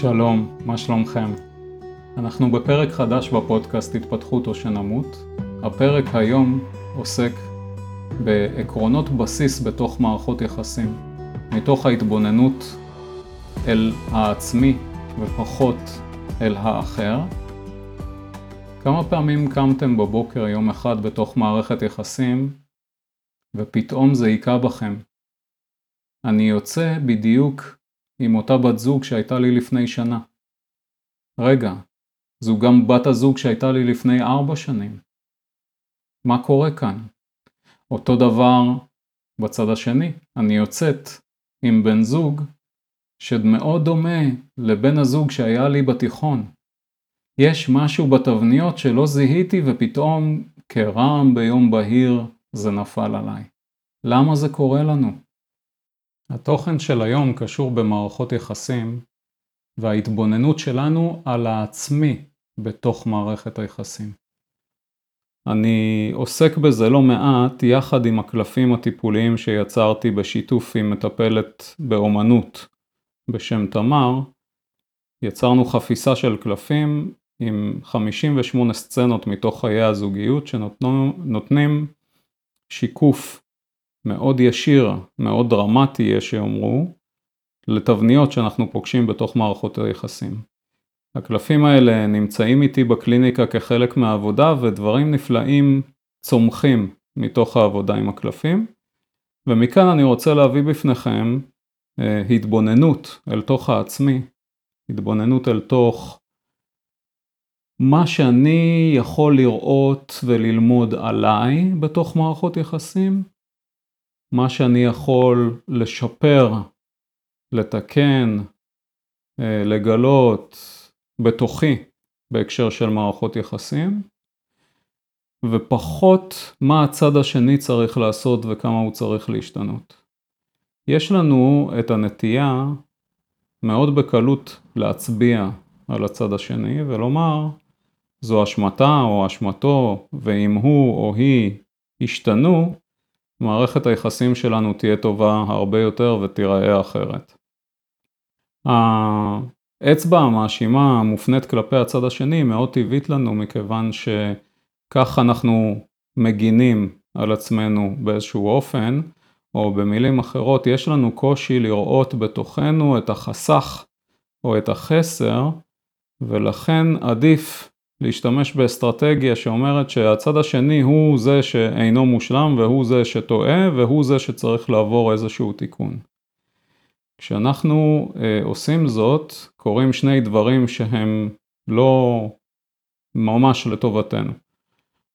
שלום, מה שלומכם? אנחנו בפרק חדש בפודקאסט התפתחות או שנמות. הפרק היום עוסק בעקרונות בסיס בתוך מערכות יחסים, מתוך ההתבוננות אל העצמי ופחות אל האחר. כמה פעמים קמתם בבוקר יום אחד בתוך מערכת יחסים ופתאום זה היכה בכם. אני יוצא בדיוק עם אותה בת זוג שהייתה לי לפני שנה. רגע, זו גם בת הזוג שהייתה לי לפני ארבע שנים. מה קורה כאן? אותו דבר בצד השני, אני יוצאת עם בן זוג שמאוד דומה לבן הזוג שהיה לי בתיכון. יש משהו בתבניות שלא זיהיתי ופתאום כרעם ביום בהיר זה נפל עליי. למה זה קורה לנו? התוכן של היום קשור במערכות יחסים וההתבוננות שלנו על העצמי בתוך מערכת היחסים. אני עוסק בזה לא מעט יחד עם הקלפים הטיפוליים שיצרתי בשיתוף עם מטפלת באומנות בשם תמר. יצרנו חפיסה של קלפים עם 58 סצנות מתוך חיי הזוגיות שנותנים שיקוף מאוד ישיר, מאוד דרמטי יש שיאמרו, לתבניות שאנחנו פוגשים בתוך מערכות היחסים. הקלפים האלה נמצאים איתי בקליניקה כחלק מהעבודה ודברים נפלאים צומחים מתוך העבודה עם הקלפים. ומכאן אני רוצה להביא בפניכם אה, התבוננות אל תוך העצמי, התבוננות אל תוך מה שאני יכול לראות וללמוד עליי בתוך מערכות יחסים, מה שאני יכול לשפר, לתקן, אה, לגלות בתוכי בהקשר של מערכות יחסים, ופחות מה הצד השני צריך לעשות וכמה הוא צריך להשתנות. יש לנו את הנטייה מאוד בקלות להצביע על הצד השני ולומר זו אשמתה או אשמתו ואם הוא או היא השתנו מערכת היחסים שלנו תהיה טובה הרבה יותר ותיראה אחרת. האצבע המאשימה המופנית כלפי הצד השני מאוד טבעית לנו מכיוון שכך אנחנו מגינים על עצמנו באיזשהו אופן, או במילים אחרות יש לנו קושי לראות בתוכנו את החסך או את החסר, ולכן עדיף להשתמש באסטרטגיה שאומרת שהצד השני הוא זה שאינו מושלם והוא זה שטועה והוא זה שצריך לעבור איזשהו תיקון. כשאנחנו אה, עושים זאת, קורים שני דברים שהם לא ממש לטובתנו.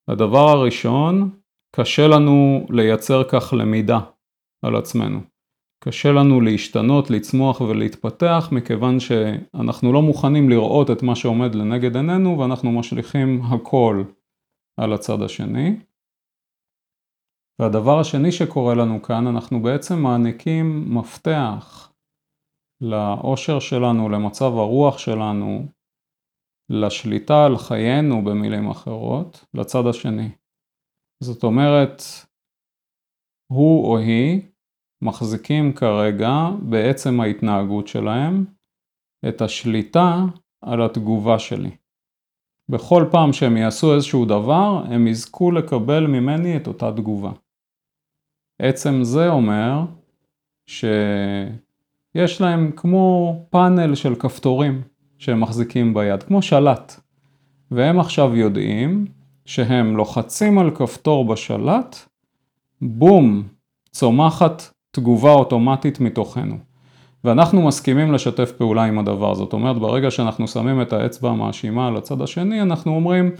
הדבר הראשון, קשה לנו לייצר כך למידה על עצמנו. קשה לנו להשתנות, לצמוח ולהתפתח מכיוון שאנחנו לא מוכנים לראות את מה שעומד לנגד עינינו ואנחנו משליכים הכל על הצד השני. והדבר השני שקורה לנו כאן, אנחנו בעצם מעניקים מפתח לאושר שלנו, למצב הרוח שלנו, לשליטה על חיינו במילים אחרות, לצד השני. זאת אומרת, הוא או היא מחזיקים כרגע בעצם ההתנהגות שלהם את השליטה על התגובה שלי. בכל פעם שהם יעשו איזשהו דבר, הם יזכו לקבל ממני את אותה תגובה. עצם זה אומר שיש להם כמו פאנל של כפתורים שהם מחזיקים ביד, כמו שלט. והם עכשיו יודעים שהם לוחצים על כפתור בשלט, בום, צומחת תגובה אוטומטית מתוכנו. ואנחנו מסכימים לשתף פעולה עם הדבר, זאת אומרת ברגע שאנחנו שמים את האצבע המאשימה על הצד השני, אנחנו אומרים,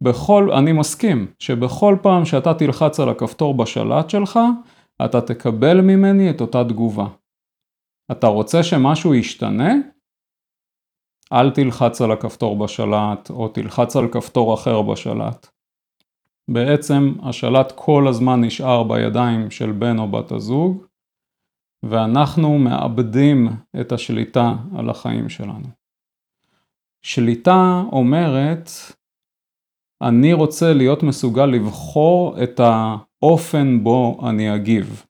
בכל, אני מסכים שבכל פעם שאתה תלחץ על הכפתור בשלט שלך, אתה תקבל ממני את אותה תגובה. אתה רוצה שמשהו ישתנה? אל תלחץ על הכפתור בשלט, או תלחץ על כפתור אחר בשלט. בעצם השלט כל הזמן נשאר בידיים של בן או בת הזוג, ואנחנו מאבדים את השליטה על החיים שלנו. שליטה אומרת, אני רוצה להיות מסוגל לבחור את האופן בו אני אגיב.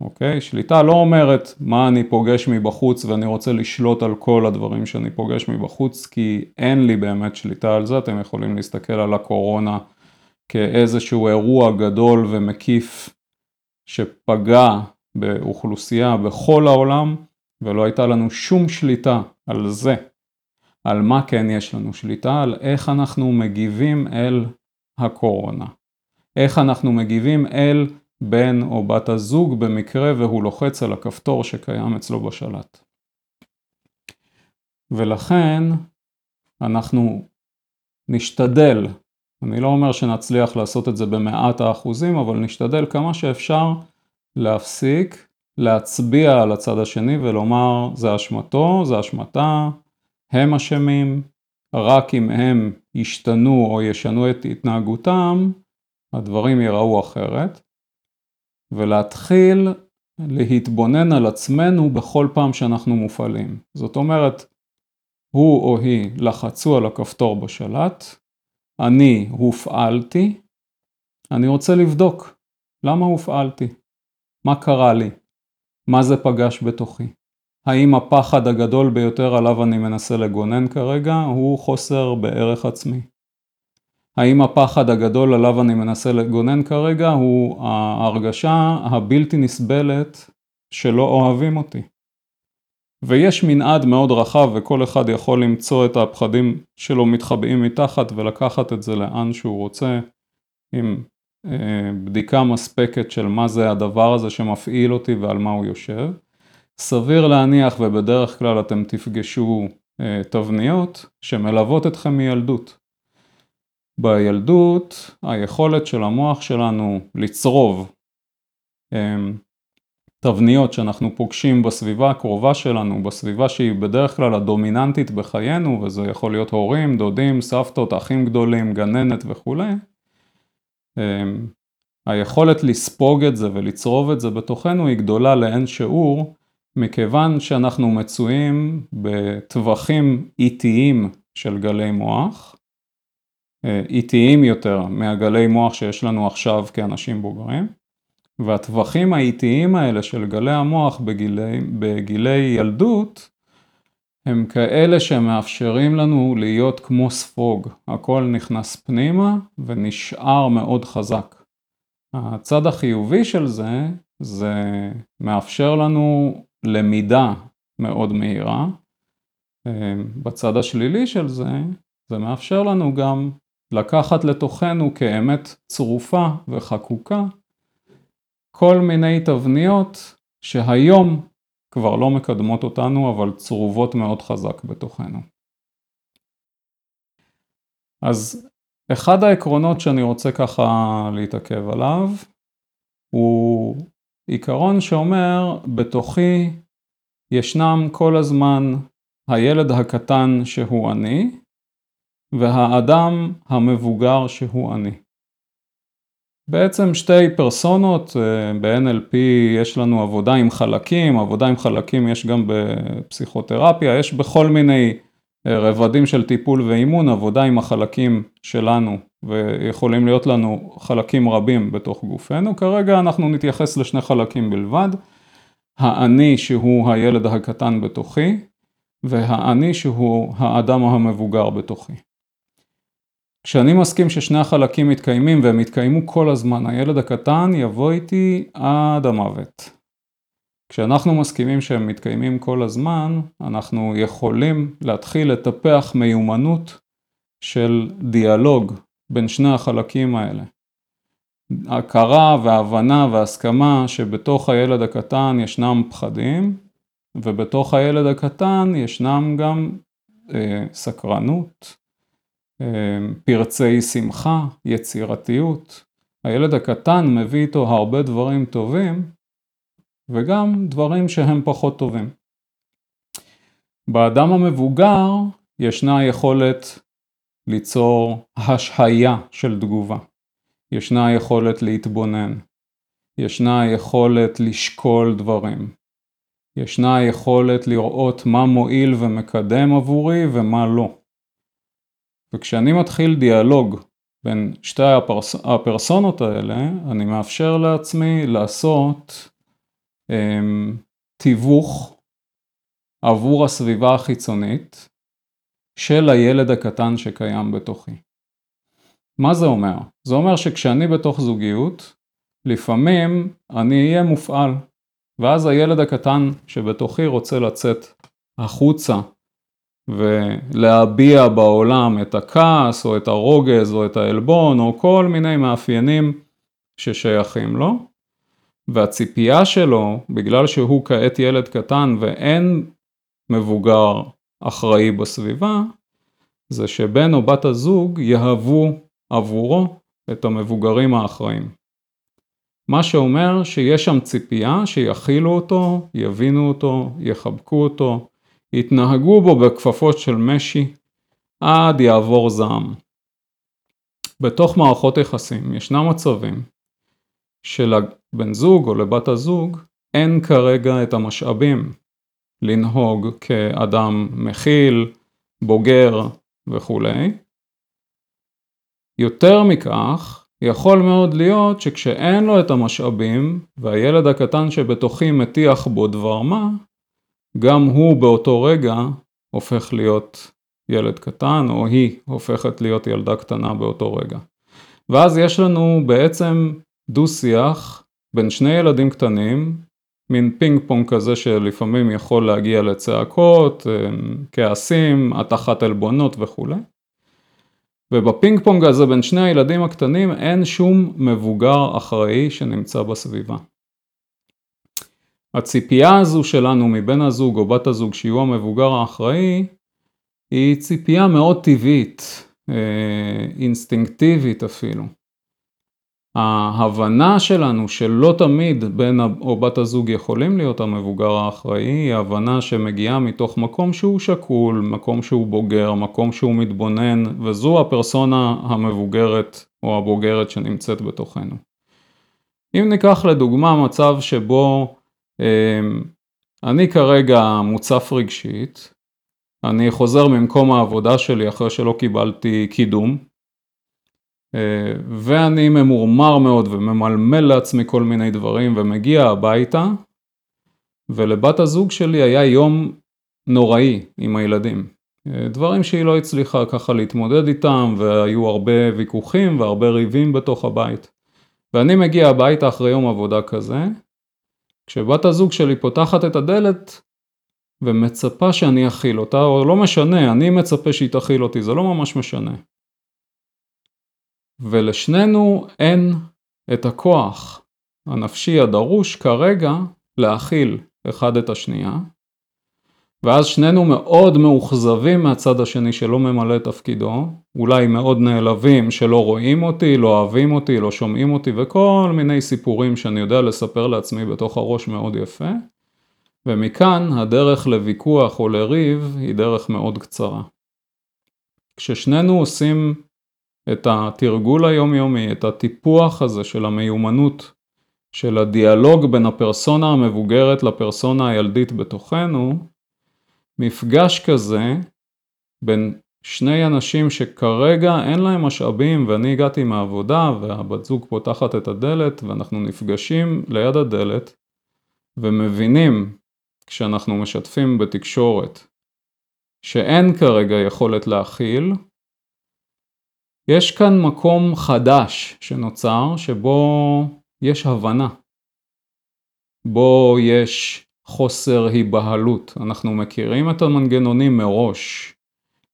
אוקיי? שליטה לא אומרת מה אני פוגש מבחוץ ואני רוצה לשלוט על כל הדברים שאני פוגש מבחוץ, כי אין לי באמת שליטה על זה, אתם יכולים להסתכל על הקורונה כאיזשהו אירוע גדול ומקיף שפגע באוכלוסייה בכל העולם, ולא הייתה לנו שום שליטה על זה. על מה כן יש לנו שליטה? על איך אנחנו מגיבים אל הקורונה. איך אנחנו מגיבים אל בן או בת הזוג במקרה והוא לוחץ על הכפתור שקיים אצלו בשלט. ולכן אנחנו נשתדל, אני לא אומר שנצליח לעשות את זה במאת האחוזים, אבל נשתדל כמה שאפשר להפסיק, להצביע על הצד השני ולומר זה אשמתו, זה אשמתה, הם אשמים, רק אם הם ישתנו או ישנו את התנהגותם, הדברים ייראו אחרת. ולהתחיל להתבונן על עצמנו בכל פעם שאנחנו מופעלים. זאת אומרת, הוא או היא לחצו על הכפתור בשלט, אני הופעלתי, אני רוצה לבדוק למה הופעלתי, מה קרה לי, מה זה פגש בתוכי. האם הפחד הגדול ביותר עליו אני מנסה לגונן כרגע הוא חוסר בערך עצמי. האם הפחד הגדול עליו אני מנסה לגונן כרגע הוא ההרגשה הבלתי נסבלת שלא אוהבים אותי. ויש מנעד מאוד רחב וכל אחד יכול למצוא את הפחדים שלו מתחבאים מתחת ולקחת את זה לאן שהוא רוצה אה, בדיקה מספקת של מה זה הדבר הזה שמפעיל אותי ועל מה הוא יושב. סביר להניח ובדרך כלל אתם תפגשו אה, תבניות שמלוות אתכם מילדות. בילדות היכולת של המוח שלנו לצרוב אמ, תבניות שאנחנו פוגשים בסביבה הקרובה שלנו, בסביבה שהיא בדרך כלל הדומיננטית בחיינו, וזה יכול להיות הורים, דודים, סבתות, אחים גדולים, גננת וכולי, היכולת לספוג את זה ולצרוב את זה בתוכנו היא גדולה לאין שיעור, מכיוון שאנחנו מצויים בטווחים איטיים של גלי מוח, איטיים יותר מהגלי מוח שיש לנו עכשיו כאנשים בוגרים, והטווחים האיטיים האלה של גלי המוח בגילי, בגילי ילדות, הם כאלה שמאפשרים לנו להיות כמו ספוג, הכל נכנס פנימה ונשאר מאוד חזק. הצד החיובי של זה, זה מאפשר לנו למידה מאוד מהירה. בצד השלילי של זה, זה מאפשר לנו גם לקחת לתוכנו כאמת צרופה וחקוקה כל מיני תבניות שהיום כבר לא מקדמות אותנו אבל צרובות מאוד חזק בתוכנו. אז אחד העקרונות שאני רוצה ככה להתעכב עליו הוא עיקרון שאומר בתוכי ישנם כל הזמן הילד הקטן שהוא אני והאדם המבוגר שהוא אני. בעצם שתי פרסונות, אה, ב-NLP יש לנו עבודה עם חלקים, עבודה עם חלקים יש גם בפסיכותרפיה, יש בכל מיני אה, רבדים של טיפול ואימון, עבודה עם החלקים שלנו, ויכולים להיות לנו חלקים רבים בתוך גופנו, כרגע אנחנו נתייחס לשני חלקים בלבד, האני שהוא הילד הקטן בתוכי, והאני שהוא האדם המבוגר בתוכי. כשאני מסכים ששני החלקים מתקיימים והם יתקיימו כל הזמן, הילד הקטן יבוא איתי עד המוות. כשאנחנו מסכימים שהם מתקיימים כל הזמן, אנחנו יכולים להתחיל לטפח מיומנות של דיאלוג בין שני החלקים האלה. הכרה והבנה והסכמה שבתוך הילד הקטן ישנם פחדים, ובתוך הילד הקטן ישנם גם אה, סקרנות, פרצי שמחה, יצירתיות. הילד הקטן מביא איתו הרבה דברים טובים וגם דברים שהם פחות טובים. באדם המבוגר ישנה יכולת ליצור השהיה של תגובה, ישנה יכולת להתבונן, ישנה יכולת לשקול דברים, ישנה יכולת לראות מה מועיל ומקדם עבורי ומה לא. וכשאני מתחיל דיאלוג בין שתי הפרס... הפרסונות האלה, אני מאפשר לעצמי לעשות תיווך עבור הסביבה החיצונית של הילד הקטן שקיים בתוכי. מה זה אומר? זה אומר שכשאני בתוך זוגיות, לפעמים אני אהיה מופעל, ואז הילד הקטן שבתוכי רוצה לצאת החוצה ולהביע בעולם את הכעס או את הרוגז או את העלבון או כל מיני מאפיינים ששייכים לו, והציפייה שלו, בגלל שהוא כעת ילד קטן ואין מבוגר אחראי בסביבה, זה שבן או בת הזוג יהוו עבורו את המבוגרים האחראים. מה שאומר שיש שם ציפייה שיכילו אותו, יבינו אותו, יחבקו אותו, יתנהגו בו בכפפות של משי עד יעבור זעם. בתוך מערכות יחסים ישנם מצבים שלבן זוג או לבת הזוג אין כרגע את המשאבים לנהוג כאדם מכיל, בוגר וכולי. יותר מכך, יכול מאוד להיות שכשאין לו את המשאבים והילד הקטן שבתוכי מטיח בו דבר מה, גם הוא באותו רגע הופך להיות ילד קטן או היא הופכת להיות ילדה קטנה באותו רגע. ואז יש לנו בעצם דו שיח בין שני ילדים קטנים מין פינג פונג כזה שלפעמים יכול להגיע לצעקות, כעסים, התחת עלבונות וכולי. ובפינג פונג הזה בין שני הילדים הקטנים אין שום מבוגר אחראי שנמצא בסביבה. הציפייה הזו שלנו מבן הזוג או בת הזוג שיהיו המבוגר האחראי היא ציפייה מאוד טבעית, אה, אינסטינקטיבית אפילו. ההבנה שלנו שלא תמיד בן או בת הזוג יכולים להיות המבוגר האחראי, היא הבנה שמגיעה מתוך מקום שהוא שקול, מקום שהוא בוגר, מקום שהוא מתבונן, וזו הפרסונה המבוגרת או הבוגרת שנמצאת בתוכנו. אם ניקח לדוגמה מצב שבו אני כרגע מוצף רגשית, אני חוזר ממקום העבודה שלי אחרי שלא קיבלתי קידום, אה, ואני ממורמר מאוד וממלמל לעצמי כל מיני דברים ומגיע הביתה ולבת הזוג שלי היה יום נוראי עם הילדים. אה, דברים שהיא לא הצליחה ככה להתמודד איתם והיו הרבה ויכוחים והרבה ריבים בתוך הבית. ואני מגיע הביתה אחרי יום עבודה כזה, כשבת הזוג שלי פותחת את הדלת ומצפה שאני אכיל אותה, או לא משנה, אני מצפה שהיא תכיל אותי, זה לא ממש משנה. ולשנינו אין את הכוח הנפשי הדרוש כרגע להכיל אחד את השנייה, ואז שנינו מאוד מאוכזבים מהצד השני שלא ממלא את תפקידו, אולי מאוד נעלבים שלא רואים אותי, לא אוהבים אותי, לא שומעים אותי וכל מיני סיפורים שאני יודע לספר לעצמי בתוך הראש מאוד יפה, ומכאן הדרך לוויכוח או לריב היא דרך מאוד קצרה. כששנינו עושים את התרגול היומיומי, את הטיפוח הזה של המיומנות, של הדיאלוג בין הפרסונה המבוגרת לפרסונה הילדית בתוכנו, מפגש כזה בין שני אנשים שכרגע אין להם משאבים ואני הגעתי מהעבודה והבת זוג פותחת את הדלת ואנחנו נפגשים ליד הדלת ומבינים כשאנחנו משתפים בתקשורת שאין כרגע יכולת להכיל יש כאן מקום חדש שנוצר שבו יש הבנה, בו יש חוסר היבהלות, אנחנו מכירים את המנגנונים מראש,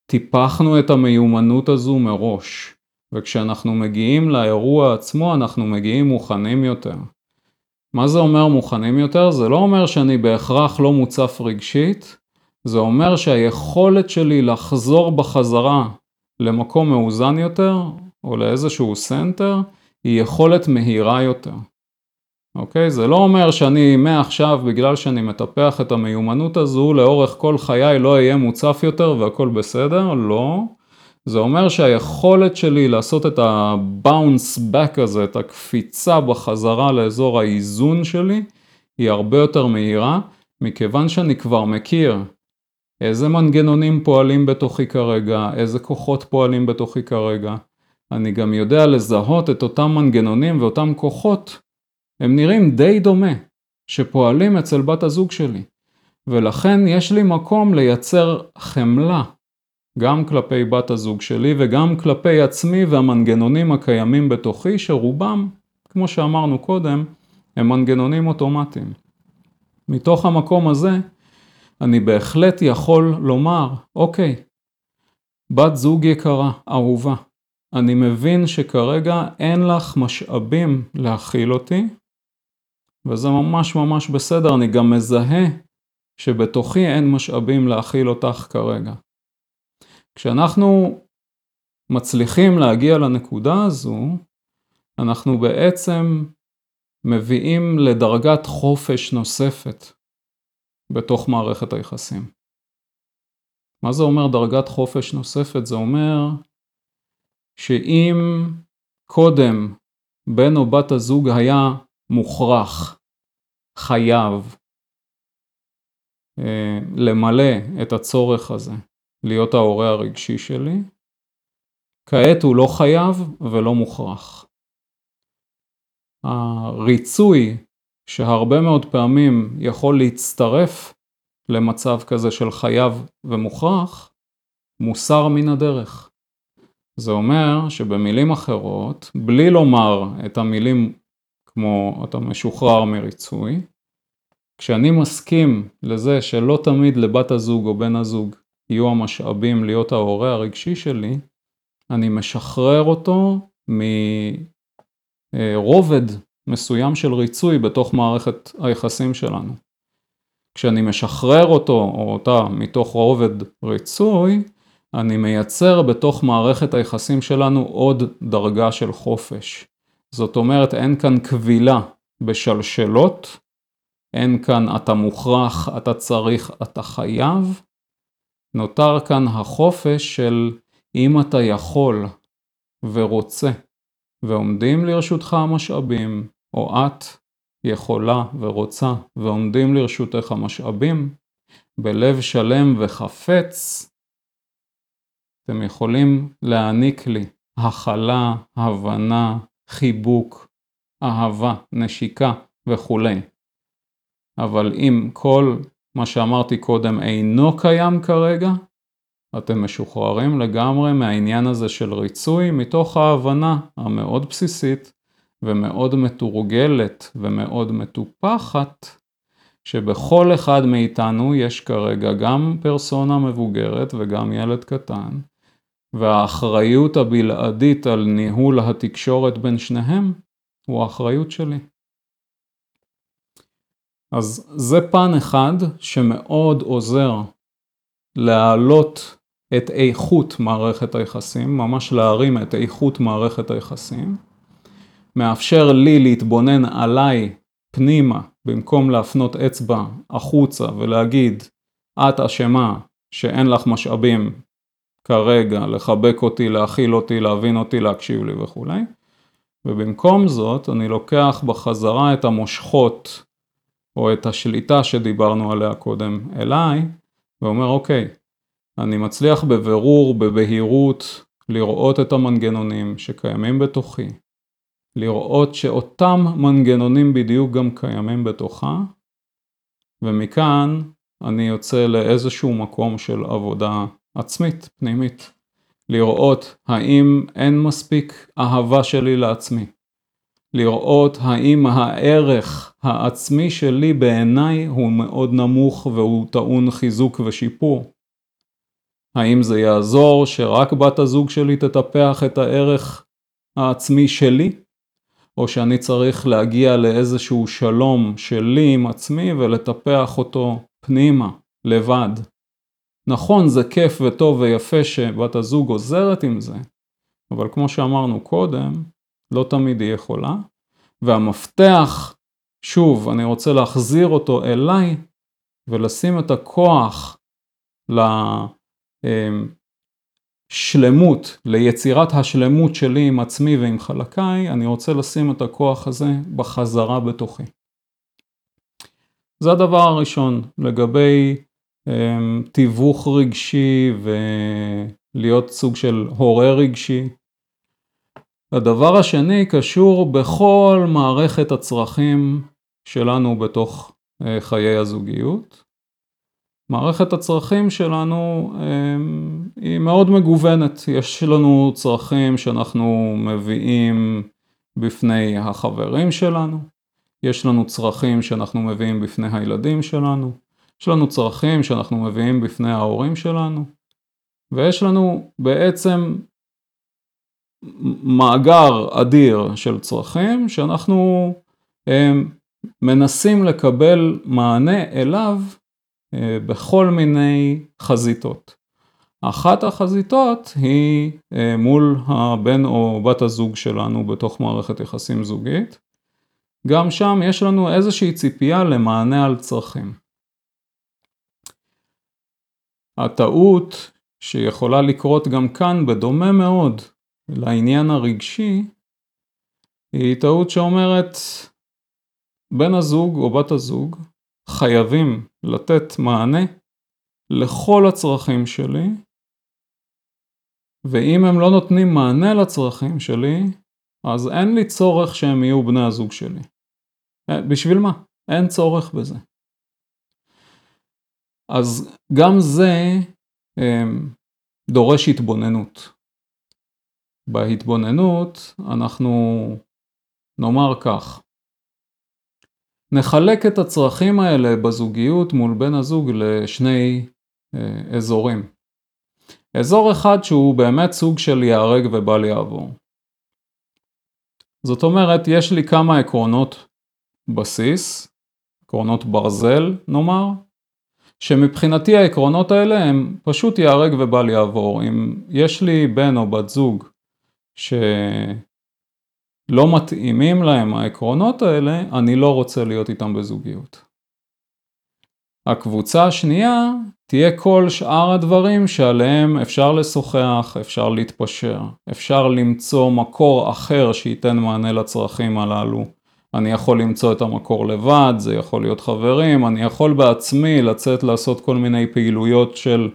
טיפחנו את המיומנות הזו מראש, וכשאנחנו מגיעים לאירוע עצמו אנחנו מגיעים מוכנים יותר. מה זה אומר מוכנים יותר? זה לא אומר שאני בהכרח לא מוצף רגשית, זה אומר שהיכולת שלי לחזור בחזרה למקום מאוזן יותר, או לאיזשהו center, היא יכולת מהירה יותר. אוקיי? זה לא אומר שאני מעכשיו, בגלל שאני מטפח את המיומנות הזו, לאורך כל חיי לא אהיה מוצף יותר והכל בסדר, לא. זה אומר שהיכולת שלי לעשות את ה-bounce back הזה, את הקפיצה בחזרה לאזור האיזון שלי, היא הרבה יותר מהירה, מכיוון שאני כבר מכיר איזה מנגנונים פועלים בתוכי כרגע, איזה כוחות פועלים בתוכי כרגע. אני גם יודע לזהות את אותם מנגנונים ואותם כוחות, הם נראים די דומה. שפועלים אצל בת הזוג שלי, ולכן יש לי מקום לייצר חמלה גם כלפי בת הזוג שלי וגם כלפי עצמי והמנגנונים הקיימים בתוכי, שרובם, כמו שאמרנו קודם, הם מנגנונים אוטומטיים. מתוך המקום הזה, אני בהחלט יכול לומר, אוקיי, בת זוג יקרה, אהובה, אני מבין שכרגע אין לך משאבים להכיל אותי, וזה ממש ממש בסדר, אני גם מזהה שבתוכי אין משאבים להכיל אותך כרגע. כשאנחנו מצליחים להגיע לנקודה הזו, אנחנו בעצם מביאים לדרגת חופש נוספת בתוך מערכת היחסים. מה זה אומר דרגת חופש נוספת? זה אומר שאם קודם בן או בת הזוג היה מוכרח, חייב, אה, למלא את הצורך הזה, להיות ההורה הרגשי שלי, כעת הוא לא חייב ולא מוכרח. הריצוי שהרבה מאוד פעמים יכול להצטרף למצב כזה של חייב ומוכרח, מוסר מן הדרך. זה אומר שבמילים אחרות, בלי לומר את המילים כמו אתה משוחרר מריצוי, כשאני מסכים לזה שלא תמיד לבת הזוג או בן הזוג יהיו המשאבים להיות ההורה הרגשי שלי, אני משחרר אותו מרובד מסוים של ריצוי בתוך מערכת היחסים שלנו. כשאני משחרר אותו או אותה מתוך רובד ריצוי, אני מייצר בתוך מערכת היחסים שלנו עוד דרגה של חופש. זאת אומרת, אין כאן כבילה בשלשלות, אין כאן אתה מוכרח, אתה צריך, אתה חייב. נותר כאן החופש של אם אתה יכול ורוצה ועומדים לרשותך המשאבים, או את יכולה ורוצה ועומדים לרשותך המשאבים, בלב שלם וחפץ, אתם יכולים להעניק לי הכלה, הבנה, חיבוק, אהבה, נשיקה וכולי. אבל אם כל מה שאמרתי קודם אינו קיים כרגע, אתם משוחררים לגמרי מהעניין הזה של ריצוי מתוך ההבנה המאוד בסיסית ומאוד מתורגלת ומאוד מטופחת, שבכל אחד מאיתנו יש כרגע גם פרסונה מבוגרת וגם ילד קטן, והאחריות הבלעדית על ניהול התקשורת בין שניהם הוא האחריות שלי. אז זה פן אחד שמאוד עוזר להעלות את איכות מערכת היחסים, ממש להרים את איכות מערכת היחסים, מאפשר לי להתבונן עליי פנימה, במקום להפנות אצבע החוצה ולהגיד, את אשמה שאין לך משאבים כרגע לחבק אותי, להכיל אותי, להבין אותי, להקשיב לי וכולי. ובמקום זאת, אני לוקח בחזרה את המושכות או את השליטה שדיברנו עליה קודם אליי, ואומר, אוקיי, אני מצליח בבירור, בבהירות, לראות את המנגנונים שקיימים בתוכי, לראות שאותם מנגנונים בדיוק גם קיימים בתוכה, ומכאן אני יוצא לאיזשהו מקום של עבודה עצמית, פנימית. לראות האם אין מספיק אהבה שלי לעצמי. לראות האם הערך העצמי שלי בעיניי הוא מאוד נמוך והוא טעון חיזוק ושיפור. האם זה יעזור שרק בת הזוג שלי תטפח את הערך העצמי שלי? או שאני צריך להגיע לאיזשהו שלום שלי עם עצמי ולטפח אותו פנימה, לבד. נכון, זה כיף וטוב ויפה שבת הזוג עוזרת עם זה, אבל כמו שאמרנו קודם, לא תמיד היא יכולה, והמפתח, שוב, אני רוצה להחזיר אותו אליי ולשים את הכוח לשלמות, ליצירת השלמות שלי עם עצמי ועם חלקיי, אני רוצה לשים את הכוח הזה בחזרה בתוכי. זה הדבר הראשון לגבי אמ, תיווך רגשי ולהיות סוג של הורה רגשי. הדבר השני קשור בכל מערכת הצרכים שלנו בתוך אה, חיי הזוגיות. מערכת הצרכים שלנו היא מאוד מגוונת, יש לנו צרכים שאנחנו מביאים בפני החברים שלנו, יש לנו צרכים שאנחנו מביאים בפני הילדים שלנו, יש לנו צרכים שאנחנו מביאים בפני ההורים שלנו, ויש לנו בעצם מאגר אדיר של צרכים שאנחנו מנסים לקבל מענה אליו אה, בכל מיני חזיתות. אחת החזיתות היא אה, מול הבן או בת הזוג שלנו בתוך מערכת יחסים זוגית. גם שם יש לנו איזושהי ציפייה למענה על צרכים. הטעות שיכולה לקרות גם כאן בדומה מאוד לעניין הרגשי, היא טעות שאומרת בן הזוג או בת הזוג חייבים לתת מענה לכל הצרכים שלי, ואם הם לא נותנים מענה לצרכים שלי, אז אין לי צורך שהם יהיו בני הזוג שלי. בשביל מה? אין צורך בזה. אז גם זה אמ, דורש התבוננות. בהתבוננות אנחנו נאמר כך, נחלק את הצרכים האלה בזוגיות מול בן הזוג לשני אה, אזורים. אזור אחד שהוא באמת סוג של ייהרג ובל יעבור. זאת אומרת, יש לי כמה עקרונות בסיס, עקרונות ברזל נאמר, שמבחינתי העקרונות האלה הם פשוט ייהרג ובל יעבור. אם יש לי בן או בת זוג שלא מתאימים להם העקרונות האלה, אני לא רוצה להיות איתם בזוגיות. הקבוצה השנייה תהיה כל שאר הדברים שעליהם אפשר לשוחח, אפשר להתפשר, אפשר למצוא מקור אחר שייתן מענה לצרכים הללו. אני יכול למצוא את המקור לבד, זה יכול להיות חברים, אני יכול בעצמי לצאת לעשות כל מיני פעילויות של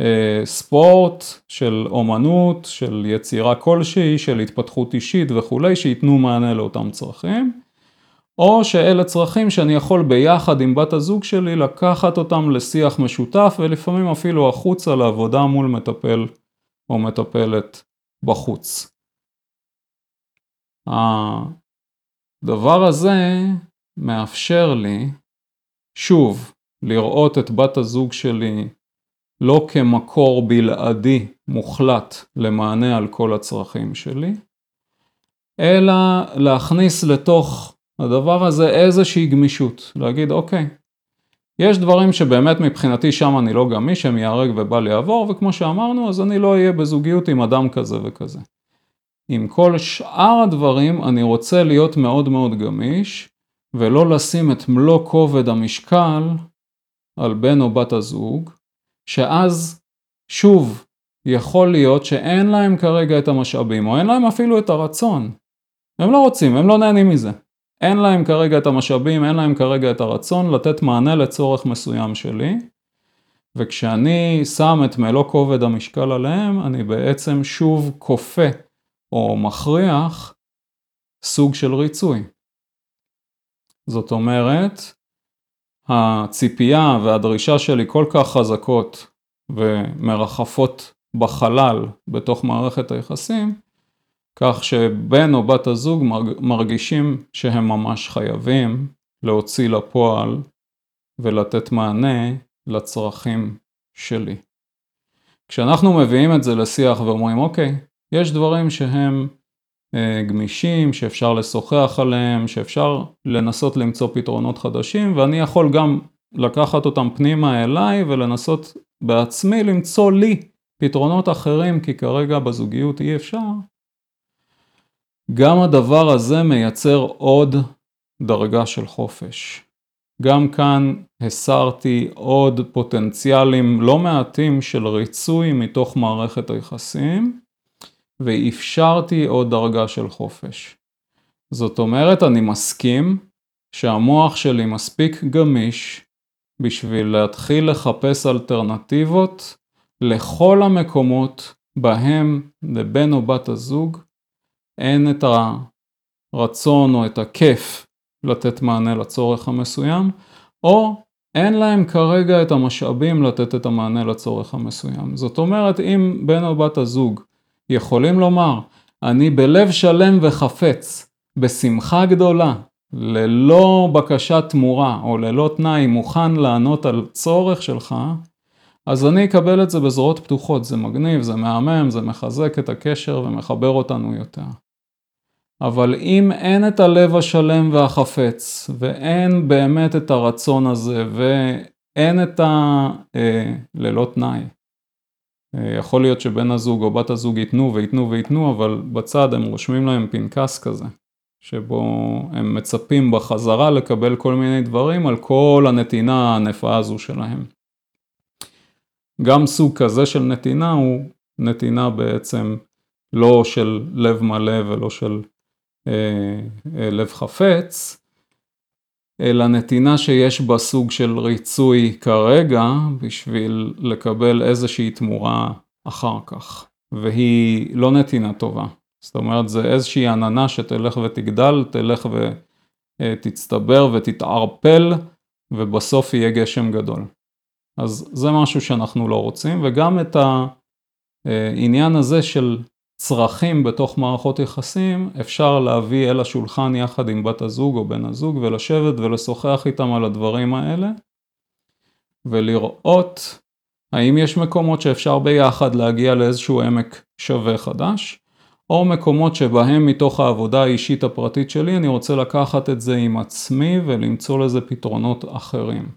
אה, ספורט, של אומנות, של יצירה כלשהי, של התפתחות אישית וכולי, שייתנו מענה לאותם צרכים. או שאלה צרכים שאני יכול ביחד עם בת הזוג שלי לקחת אותם לשיח משותף ולפעמים אפילו החוצה לעבודה מול מטפל או מטפלת בחוץ. הדבר הזה מאפשר לי, שוב, לראות את בת הזוג שלי לא כמקור בלעדי מוחלט למענה על כל הצרכים שלי, אלא להכניס לתוך הדבר הזה איזושהי גמישות, להגיד אוקיי, יש דברים שבאמת מבחינתי שם אני לא גמיש, הם ייהרג ובל יעבור, וכמו שאמרנו, אז אני לא אהיה בזוגיות עם אדם כזה וכזה. עם כל שאר הדברים אני רוצה להיות מאוד מאוד גמיש, ולא לשים את מלוא כובד המשקל על בן או בת הזוג, שאז שוב יכול להיות שאין להם כרגע את המשאבים, או אין להם אפילו את הרצון. הם לא רוצים, הם לא נהנים מזה. אין להם כרגע את המשאבים, אין להם כרגע את הרצון לתת מענה לצורך מסוים שלי, וכשאני שם את מלוא כובד המשקל עליהם, אני בעצם שוב כופה או מכריח סוג של ריצוי. זאת אומרת, הציפייה והדרישה שלי כל כך חזקות ומרחפות בחלל בתוך מערכת היחסים, כך שבן או בת הזוג מרגישים שהם ממש חייבים להוציא לפועל ולתת מענה לצרכים שלי. כשאנחנו מביאים את זה לשיח ואומרים אוקיי, יש דברים שהם אה, גמישים, שאפשר לשוחח עליהם, שאפשר לנסות למצוא פתרונות חדשים ואני יכול גם לקחת אותם פנימה אליי ולנסות בעצמי למצוא לי פתרונות אחרים כי כרגע בזוגיות אי אפשר. גם הדבר הזה מייצר עוד דרגה של חופש. גם כאן הסרתי עוד פוטנציאלים לא מעטים של ריצוי מתוך מערכת היחסים, ואפשרתי עוד דרגה של חופש. זאת אומרת, אני מסכים שהמוח שלי מספיק גמיש בשביל להתחיל לחפש אלטרנטיבות לכל המקומות בהם לבן או בת הזוג אין את הרצון או את הכיף לתת מענה לצורך המסוים, או אין להם כרגע את המשאבים לתת את המענה לצורך המסוים. זאת אומרת, אם בן או בת הזוג יכולים לומר, אני בלב שלם וחפץ, בשמחה גדולה, ללא בקשת תמורה או ללא תנאי, מוכן לענות על צורך שלך, אז אני אקבל את זה בזרועות פתוחות, זה מגניב, זה מהמם, זה מחזק את הקשר ומחבר אותנו יותר. אבל אם אין את הלב השלם והחפץ, ואין באמת את הרצון הזה, ואין את ה... אה, ללא תנאי. אה, יכול להיות שבן הזוג או בת הזוג ייתנו וייתנו וייתנו, אבל בצד הם רושמים להם פנקס כזה, שבו הם מצפים בחזרה לקבל כל מיני דברים על כל הנתינה הענפה הזו שלהם. גם סוג כזה של נתינה הוא נתינה בעצם לא של לב מלא ולא של אה, אה, לב חפץ, אלא נתינה שיש בה סוג של ריצוי כרגע בשביל לקבל איזושהי תמורה אחר כך, והיא לא נתינה טובה. זאת אומרת, זה איזושהי עננה שתלך ותגדל, תלך ותצטבר ותתערפל, ובסוף יהיה גשם גדול. אז זה משהו שאנחנו לא רוצים, וגם את העניין הזה של צרכים בתוך מערכות יחסים, אפשר להביא אל השולחן יחד עם בת הזוג או בן הזוג ולשבת ולשוחח איתם על הדברים האלה, ולראות האם יש מקומות שאפשר ביחד להגיע לאיזשהו עמק שווה חדש, או מקומות שבהם מתוך העבודה האישית הפרטית שלי אני רוצה לקחת את זה עם עצמי ולמצוא לזה פתרונות אחרים.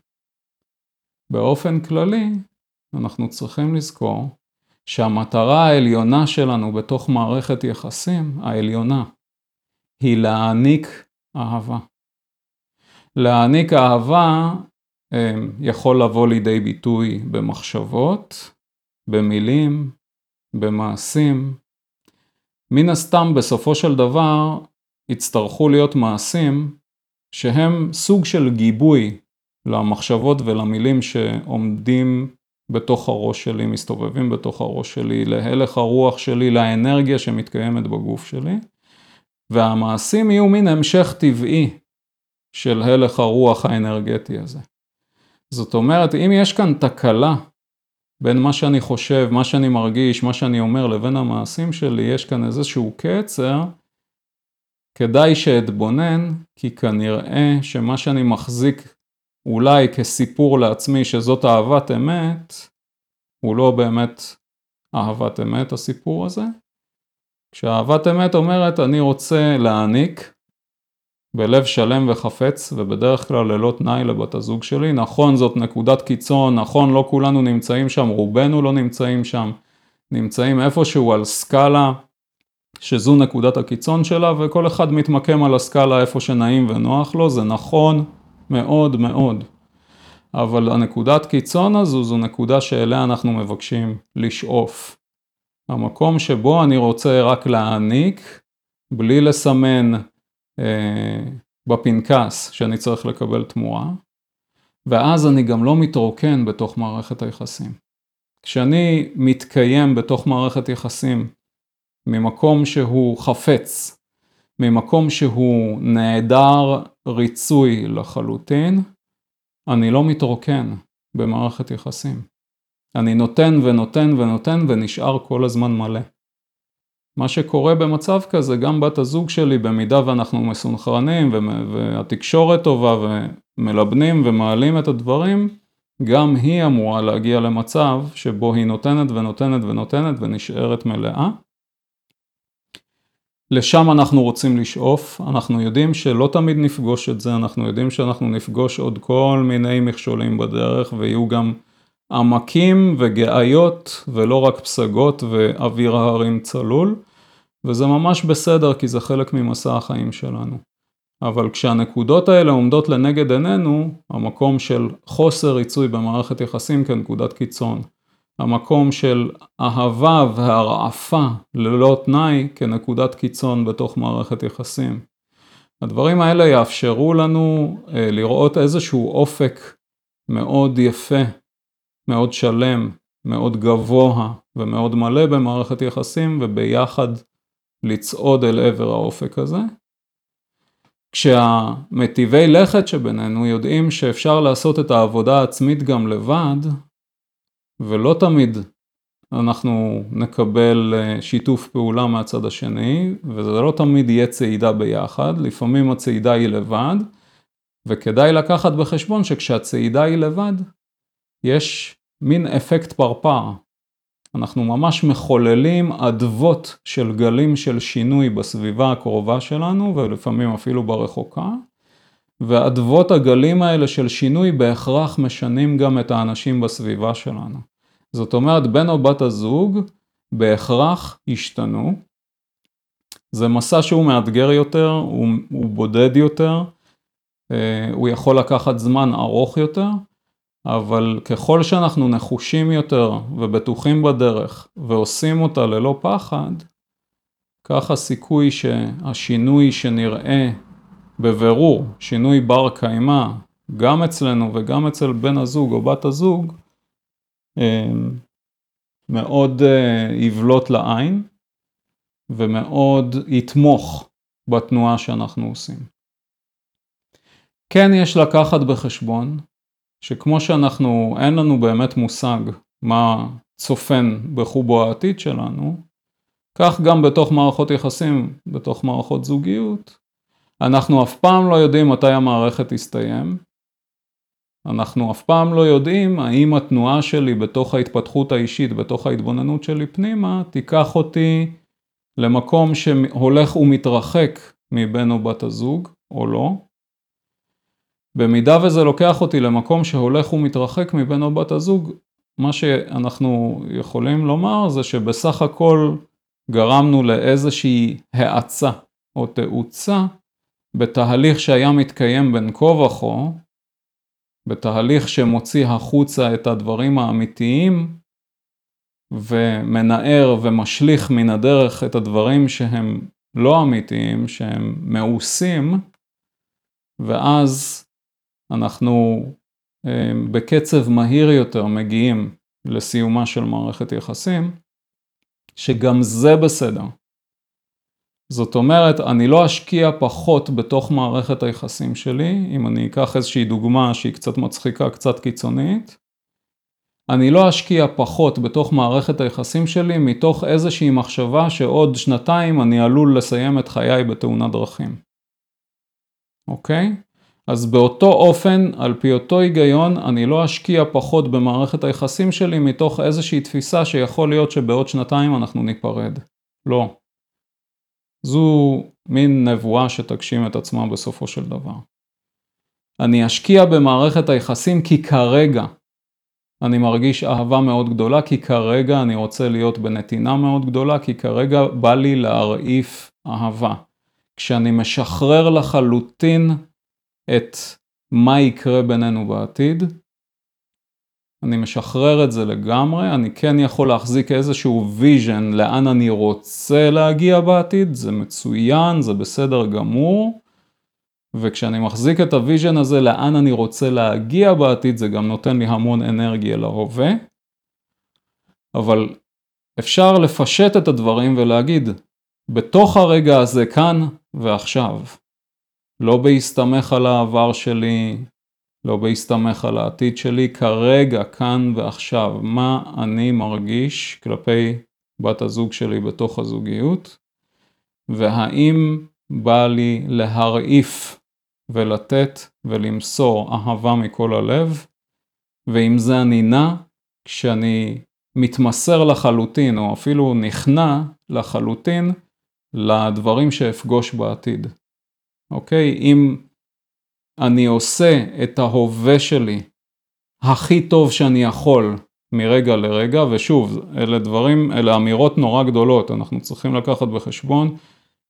באופן כללי, אנחנו צריכים לזכור שהמטרה העליונה שלנו בתוך מערכת יחסים, העליונה, היא להעניק אהבה. להעניק אהבה אמ, יכול לבוא לידי ביטוי במחשבות, במילים, במעשים. מן הסתם בסופו של דבר יצטרכו להיות מעשים שהם סוג של גיבוי למחשבות ולמילים שעומדים בתוך הראש שלי, מסתובבים בתוך הראש שלי, להלך הרוח שלי, לאנרגיה שמתקיימת בגוף שלי, והמעשים יהיו מין המשך טבעי של הלך הרוח האנרגטי הזה. זאת אומרת, אם יש כאן תקלה בין מה שאני חושב, מה שאני מרגיש, מה שאני אומר, לבין המעשים שלי, יש כאן איזשהו קצר, כדאי שאתבונן, כי כנראה שמה שאני מחזיק אולי כסיפור לעצמי שזאת אהבת אמת, הוא לא באמת אהבת אמת הסיפור הזה. כשאהבת אמת אומרת אני רוצה להעניק בלב שלם וחפץ ובדרך כלל ללא תנאי לבת הזוג שלי, נכון זאת נקודת קיצון, נכון לא כולנו נמצאים שם, רובנו לא נמצאים שם, נמצאים איפשהו על סקאלה שזו נקודת הקיצון שלה וכל אחד מתמקם על הסקאלה איפה שנעים ונוח לו, זה נכון, מאוד מאוד. אבל הנקודת קיצון הזו זו נקודה שאליה אנחנו מבקשים לשאוף. המקום שבו אני רוצה רק להעניק, בלי לסמן אה, בפנקס שאני צריך לקבל תמורה, ואז אני גם לא מתרוקן בתוך מערכת היחסים. כשאני מתקיים בתוך מערכת יחסים ממקום שהוא חפץ, ממקום שהוא נעדר ריצוי לחלוטין, אני לא מתרוקן במערכת יחסים. אני נותן ונותן ונותן ונשאר כל הזמן מלא. מה שקורה במצב כזה, גם בת הזוג שלי, במידה ואנחנו מסונכרנים והתקשורת טובה ומלבנים ומעלים את הדברים, גם היא אמורה להגיע למצב שבו היא נותנת ונותנת ונותנת ונשארת מלאה. לשם אנחנו רוצים לשאוף, אנחנו יודעים שלא תמיד נפגוש את זה, אנחנו יודעים שאנחנו נפגוש עוד כל מיני מכשולים בדרך ויהיו גם עמקים וגאיות ולא רק פסגות ואוויר ההרים צלול, וזה ממש בסדר כי זה חלק ממסע החיים שלנו. אבל כשהנקודות האלה עומדות לנגד עינינו, המקום של חוסר ריצוי במערכת יחסים כנקודת קיצון. המקום של אהבה והרעפה ללא תנאי כנקודת קיצון בתוך מערכת יחסים. הדברים האלה יאפשרו לנו אה, לראות איזשהו אופק מאוד יפה, מאוד שלם, מאוד גבוה ומאוד מלא במערכת יחסים וביחד לצעוד אל עבר האופק הזה. כשהמטיבי לכת שבינינו יודעים שאפשר לעשות את העבודה העצמית גם לבד, ולא תמיד אנחנו נקבל אה, שיתוף פעולה מהצד השני, וזה לא תמיד יהיה צעידה ביחד, לפעמים הצעידה היא לבד, וכדאי לקחת בחשבון שכשהצעידה היא לבד, יש מין אפקט פרפר. אנחנו ממש מחוללים אדוות של גלים של שינוי בסביבה הקרובה שלנו, ולפעמים אפילו ברחוקה, ואדוות הגלים האלה של שינוי בהכרח משנים גם את האנשים בסביבה שלנו. זאת אומרת, בן או בת הזוג בהכרח השתנו. זה מסע שהוא מאתגר יותר, הוא, הוא בודד יותר, אה, הוא יכול לקחת זמן ארוך יותר, אבל ככל שאנחנו נחושים יותר ובטוחים בדרך ועושים אותה ללא פחד, כך הסיכוי שהשינוי שנראה בבירור, שינוי בר קיימא, גם אצלנו וגם אצל בן הזוג או בת הזוג, אמ, מאוד אה, יבלוט לעין ומאוד יתמוך בתנועה שאנחנו עושים. כן יש לקחת בחשבון שכמו שאנחנו, אין לנו באמת מושג מה צופן בחובו העתיד שלנו, כך גם בתוך מערכות יחסים, בתוך מערכות זוגיות, אנחנו אף פעם לא יודעים מתי המערכת תסתיים, אנחנו אף פעם לא יודעים האם התנועה שלי בתוך ההתפתחות האישית, בתוך ההתבוננות שלי פנימה, תיקח אותי למקום שהולך ומתרחק מבן או בת הזוג, או לא. במידה וזה לוקח אותי למקום שהולך ומתרחק מבן או בת הזוג, מה שאנחנו יכולים לומר זה שבסך הכל גרמנו לאיזושהי האצה או תאוצה בתהליך שהיה מתקיים בין כה וכה, בתהליך שמוציא החוצה את הדברים האמיתיים ומנער ומשליך מן הדרך את הדברים שהם לא אמיתיים, שהם מאוסים, ואז אנחנו אה, בקצב מהיר יותר מגיעים לסיומה של מערכת יחסים, שגם זה בסדר. זאת אומרת, אני לא אשקיע פחות בתוך מערכת היחסים שלי, אם אני אקח איזושהי דוגמה שהיא קצת מצחיקה, קצת קיצונית, אני לא אשקיע פחות בתוך מערכת היחסים שלי מתוך איזושהי מחשבה שעוד שנתיים אני עלול לסיים את חיי בתאונת דרכים. אוקיי? אז באותו אופן, על פי אותו היגיון, אני לא אשקיע פחות במערכת היחסים שלי מתוך איזושהי תפיסה שיכול להיות שבעוד שנתיים אנחנו ניפרד. לא. זו מין נבואה שתגשים את עצמה בסופו של דבר. אני אשקיע במערכת היחסים כי כרגע אני מרגיש אהבה מאוד גדולה, כי כרגע אני רוצה להיות בנתינה מאוד גדולה, כי כרגע בא לי להרעיף אהבה. כשאני משחרר לחלוטין את מה יקרה בינינו בעתיד, אני משחרר את זה לגמרי, אני כן יכול להחזיק איזשהו vision לאן אני רוצה להגיע בעתיד, זה מצוין, זה בסדר גמור, וכשאני מחזיק את ה vision הזה לאן אני רוצה להגיע בעתיד, זה גם נותן לי המון אנרגיה להווה, אבל אפשר לפשט את הדברים ולהגיד, בתוך הרגע הזה כאן ועכשיו, לא בהסתמך על העבר שלי, לא בהסתמך על העתיד שלי, כרגע, כאן ועכשיו, מה אני מרגיש כלפי בת הזוג שלי בתוך הזוגיות, והאם בא לי להרעיף ולתת ולמסור אהבה מכל הלב, ועם זה אני נע כשאני מתמסר לחלוטין, או אפילו נכנע לחלוטין לדברים שאפגוש בעתיד. אוקיי? אם אני עושה את ההווה שלי הכי טוב שאני יכול מרגע לרגע, ושוב, אלה דברים, אלה אמירות נורא גדולות, אנחנו צריכים לקחת בחשבון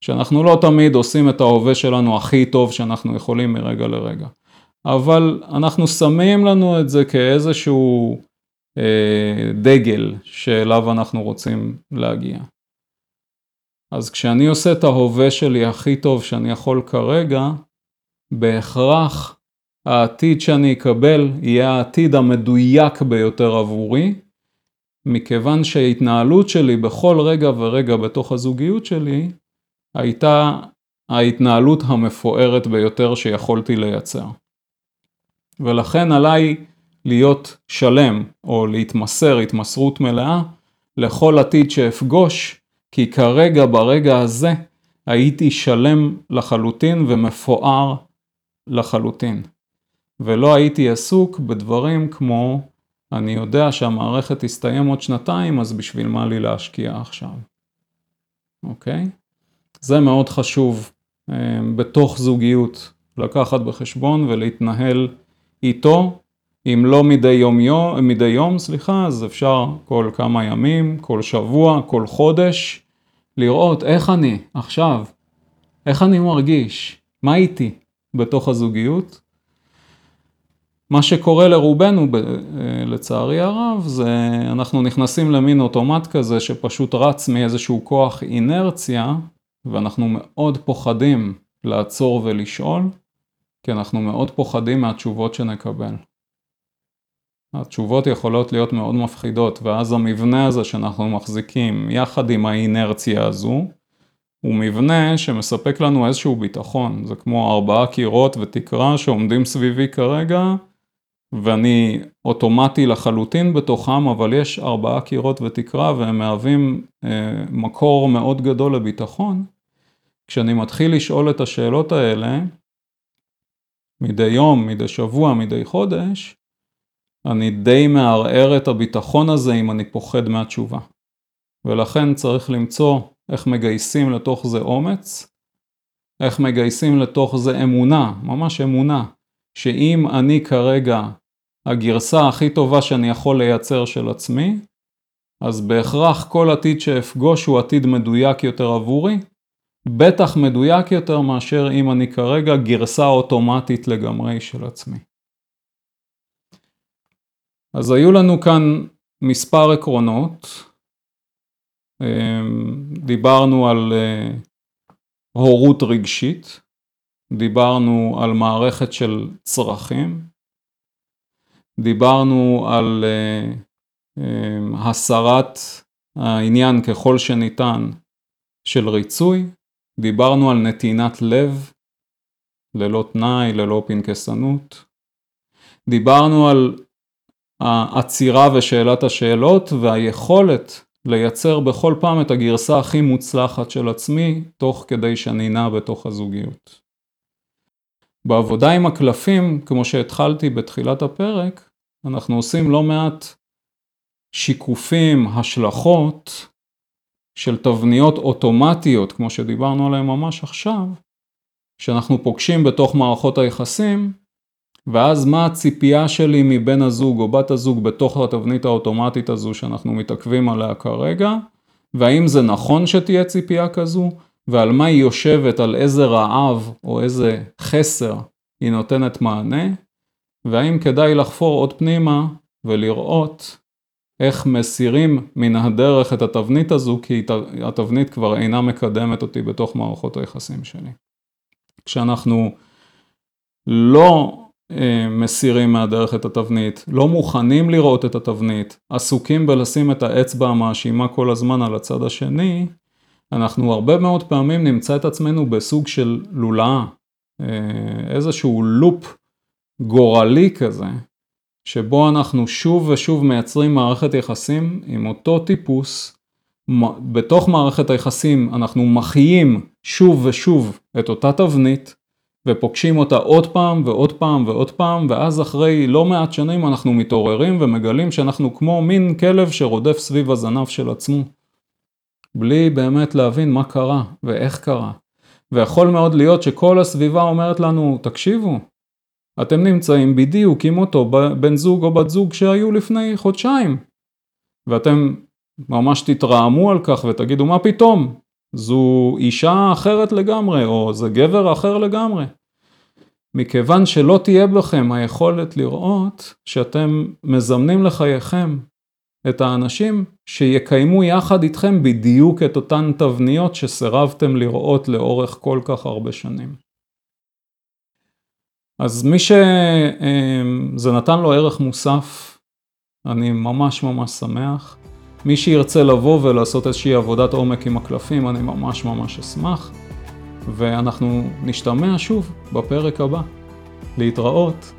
שאנחנו לא תמיד עושים את ההווה שלנו הכי טוב שאנחנו יכולים מרגע לרגע. אבל אנחנו שמים לנו את זה כאיזשהו אה, דגל שאליו אנחנו רוצים להגיע. אז כשאני עושה את ההווה שלי הכי טוב שאני יכול כרגע, בהכרח העתיד שאני אקבל יהיה העתיד המדויק ביותר עבורי, מכיוון שההתנהלות שלי בכל רגע ורגע בתוך הזוגיות שלי הייתה ההתנהלות המפוארת ביותר שיכולתי לייצר. ולכן עליי להיות שלם או להתמסר התמסרות מלאה לכל עתיד שאפגוש, כי כרגע ברגע הזה הייתי שלם לחלוטין ומפואר לחלוטין. ולא הייתי עסוק בדברים כמו אני יודע שהמערכת תסתיים עוד שנתיים, אז בשביל מה לי להשקיע עכשיו? אוקיי? זה מאוד חשוב אה, בתוך זוגיות לקחת בחשבון ולהתנהל איתו, אם לא מדי יום, יום, מדי יום, סליחה, אז אפשר כל כמה ימים, כל שבוע, כל חודש, לראות איך אני עכשיו, איך אני מרגיש, מה איתי בתוך הזוגיות. מה שקורה לרובנו, לצערי הרב, זה אנחנו נכנסים למין אוטומט כזה שפשוט רץ מאיזשהו כוח אינרציה, ואנחנו מאוד פוחדים לעצור ולשאול, כי אנחנו מאוד פוחדים מהתשובות שנקבל. התשובות יכולות להיות מאוד מפחידות, ואז המבנה הזה שאנחנו מחזיקים יחד עם האינרציה הזו, הוא מבנה שמספק לנו איזשהו ביטחון, זה כמו ארבעה קירות ותקרה שעומדים סביבי כרגע, ואני אוטומטי לחלוטין בתוכם, אבל יש ארבעה קירות ותקרה והם מהווים אה, מקור מאוד גדול לביטחון. כשאני מתחיל לשאול את השאלות האלה, מדי יום, מדי שבוע, מדי חודש, אני די מערער את הביטחון הזה אם אני פוחד מהתשובה. ולכן צריך למצוא איך מגייסים לתוך זה אומץ, איך מגייסים לתוך זה אמונה, ממש אמונה, שאם אני כרגע הגרסה הכי טובה שאני יכול לייצר של עצמי, אז בהכרח כל עתיד שאפגוש הוא עתיד מדויק יותר עבורי, בטח מדויק יותר מאשר אם אני כרגע גרסה אוטומטית לגמרי של עצמי. אז היו לנו כאן מספר עקרונות, דיברנו על אה, הורות רגשית, דיברנו על מערכת של צרכים, דיברנו על אה, אמ, הסרת העניין ככל שניתן של ריצוי, דיברנו על נתינת לב, ללא תנאי, ללא פנקסנות, דיברנו על העצירה ושאלת השאלות והיכולת לייצר בכל פעם את הגרסה הכי מוצלחת של עצמי, תוך כדי שאני נע בתוך הזוגיות. בעבודה עם הקלפים, כמו שהתחלתי בתחילת הפרק, אנחנו עושים לא מעט שיקופים, השלכות של תבניות אוטומטיות, כמו שדיברנו עליהן ממש עכשיו, שאנחנו פוגשים בתוך מערכות היחסים, ואז מה הציפייה שלי מבן הזוג או בת הזוג בתוך התבנית האוטומטית הזו שאנחנו מתעכבים עליה כרגע, והאם זה נכון שתהיה ציפייה כזו, ועל מה היא יושבת, על איזה רעב או איזה חסר היא נותנת מענה, והאם כדאי לחפור עוד פנימה ולראות איך מסירים מן הדרך את התבנית הזו, כי התבנית כבר אינה מקדמת אותי בתוך מערכות היחסים שלי. כשאנחנו לא מסירים מהדרך את התבנית, לא מוכנים לראות את התבנית, עסוקים בלשים את האצבע המאשימה כל הזמן על הצד השני, אנחנו הרבה מאוד פעמים נמצא את עצמנו בסוג של לולאה, אה, איזשהו לופ גורלי כזה, שבו אנחנו שוב ושוב מייצרים מערכת יחסים עם אותו טיפוס, בתוך מערכת היחסים אנחנו מחיים שוב ושוב את אותה תבנית, ופוגשים אותה עוד פעם ועוד פעם ועוד פעם, ואז אחרי לא מעט שנים אנחנו מתעוררים ומגלים שאנחנו כמו מין כלב שרודף סביב הזנב של עצמו, בלי באמת להבין מה קרה ואיך קרה. ויכול מאוד להיות שכל הסביבה אומרת לנו, תקשיבו, אתם נמצאים בדיוק עם אותו בן זוג או בת זוג שהיו לפני חודשיים. ואתם ממש תתרעמו על כך ותגידו מה פתאום, זו אישה אחרת לגמרי או זה גבר אחר לגמרי. מכיוון שלא תהיה בכם היכולת לראות שאתם מזמנים לחייכם את האנשים שיקיימו יחד איתכם בדיוק את אותן תבניות שסירבתם לראות לאורך כל כך הרבה שנים. אז מי שזה נתן לו ערך מוסף, אני ממש ממש שמח. מי שירצה לבוא ולעשות איזושהי עבודת עומק עם הקלפים, אני ממש ממש אשמח. ואנחנו נשתמע שוב בפרק הבא. להתראות.